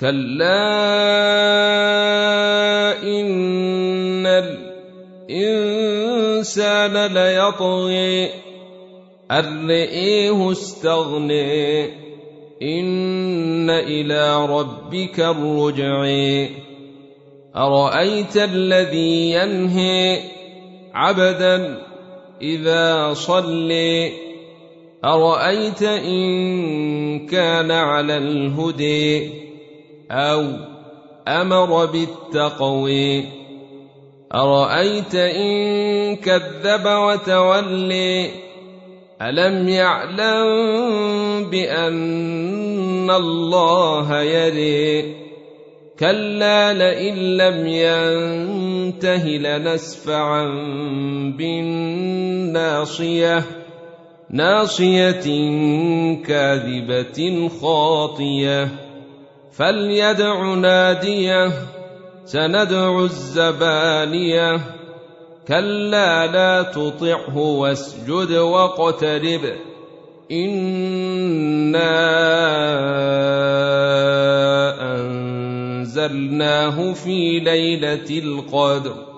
كلا إن الإنسان ليطغي أن رئيه استغني إن إلى ربك الرجع أرأيت الذي ينهي عبدا إذا صلي أرأيت إن كان على الهدي أو أمر بالتقوي أرأيت إن كذب وتولي؟ ألم يعلم بأن الله يري؟ كلا لئن لم ينته لنسفعا بالناصية. ناصية كاذبة خاطية. فليدع ناديه سندع الزبانيه كلا لا تطعه واسجد واقترب انا انزلناه في ليله القدر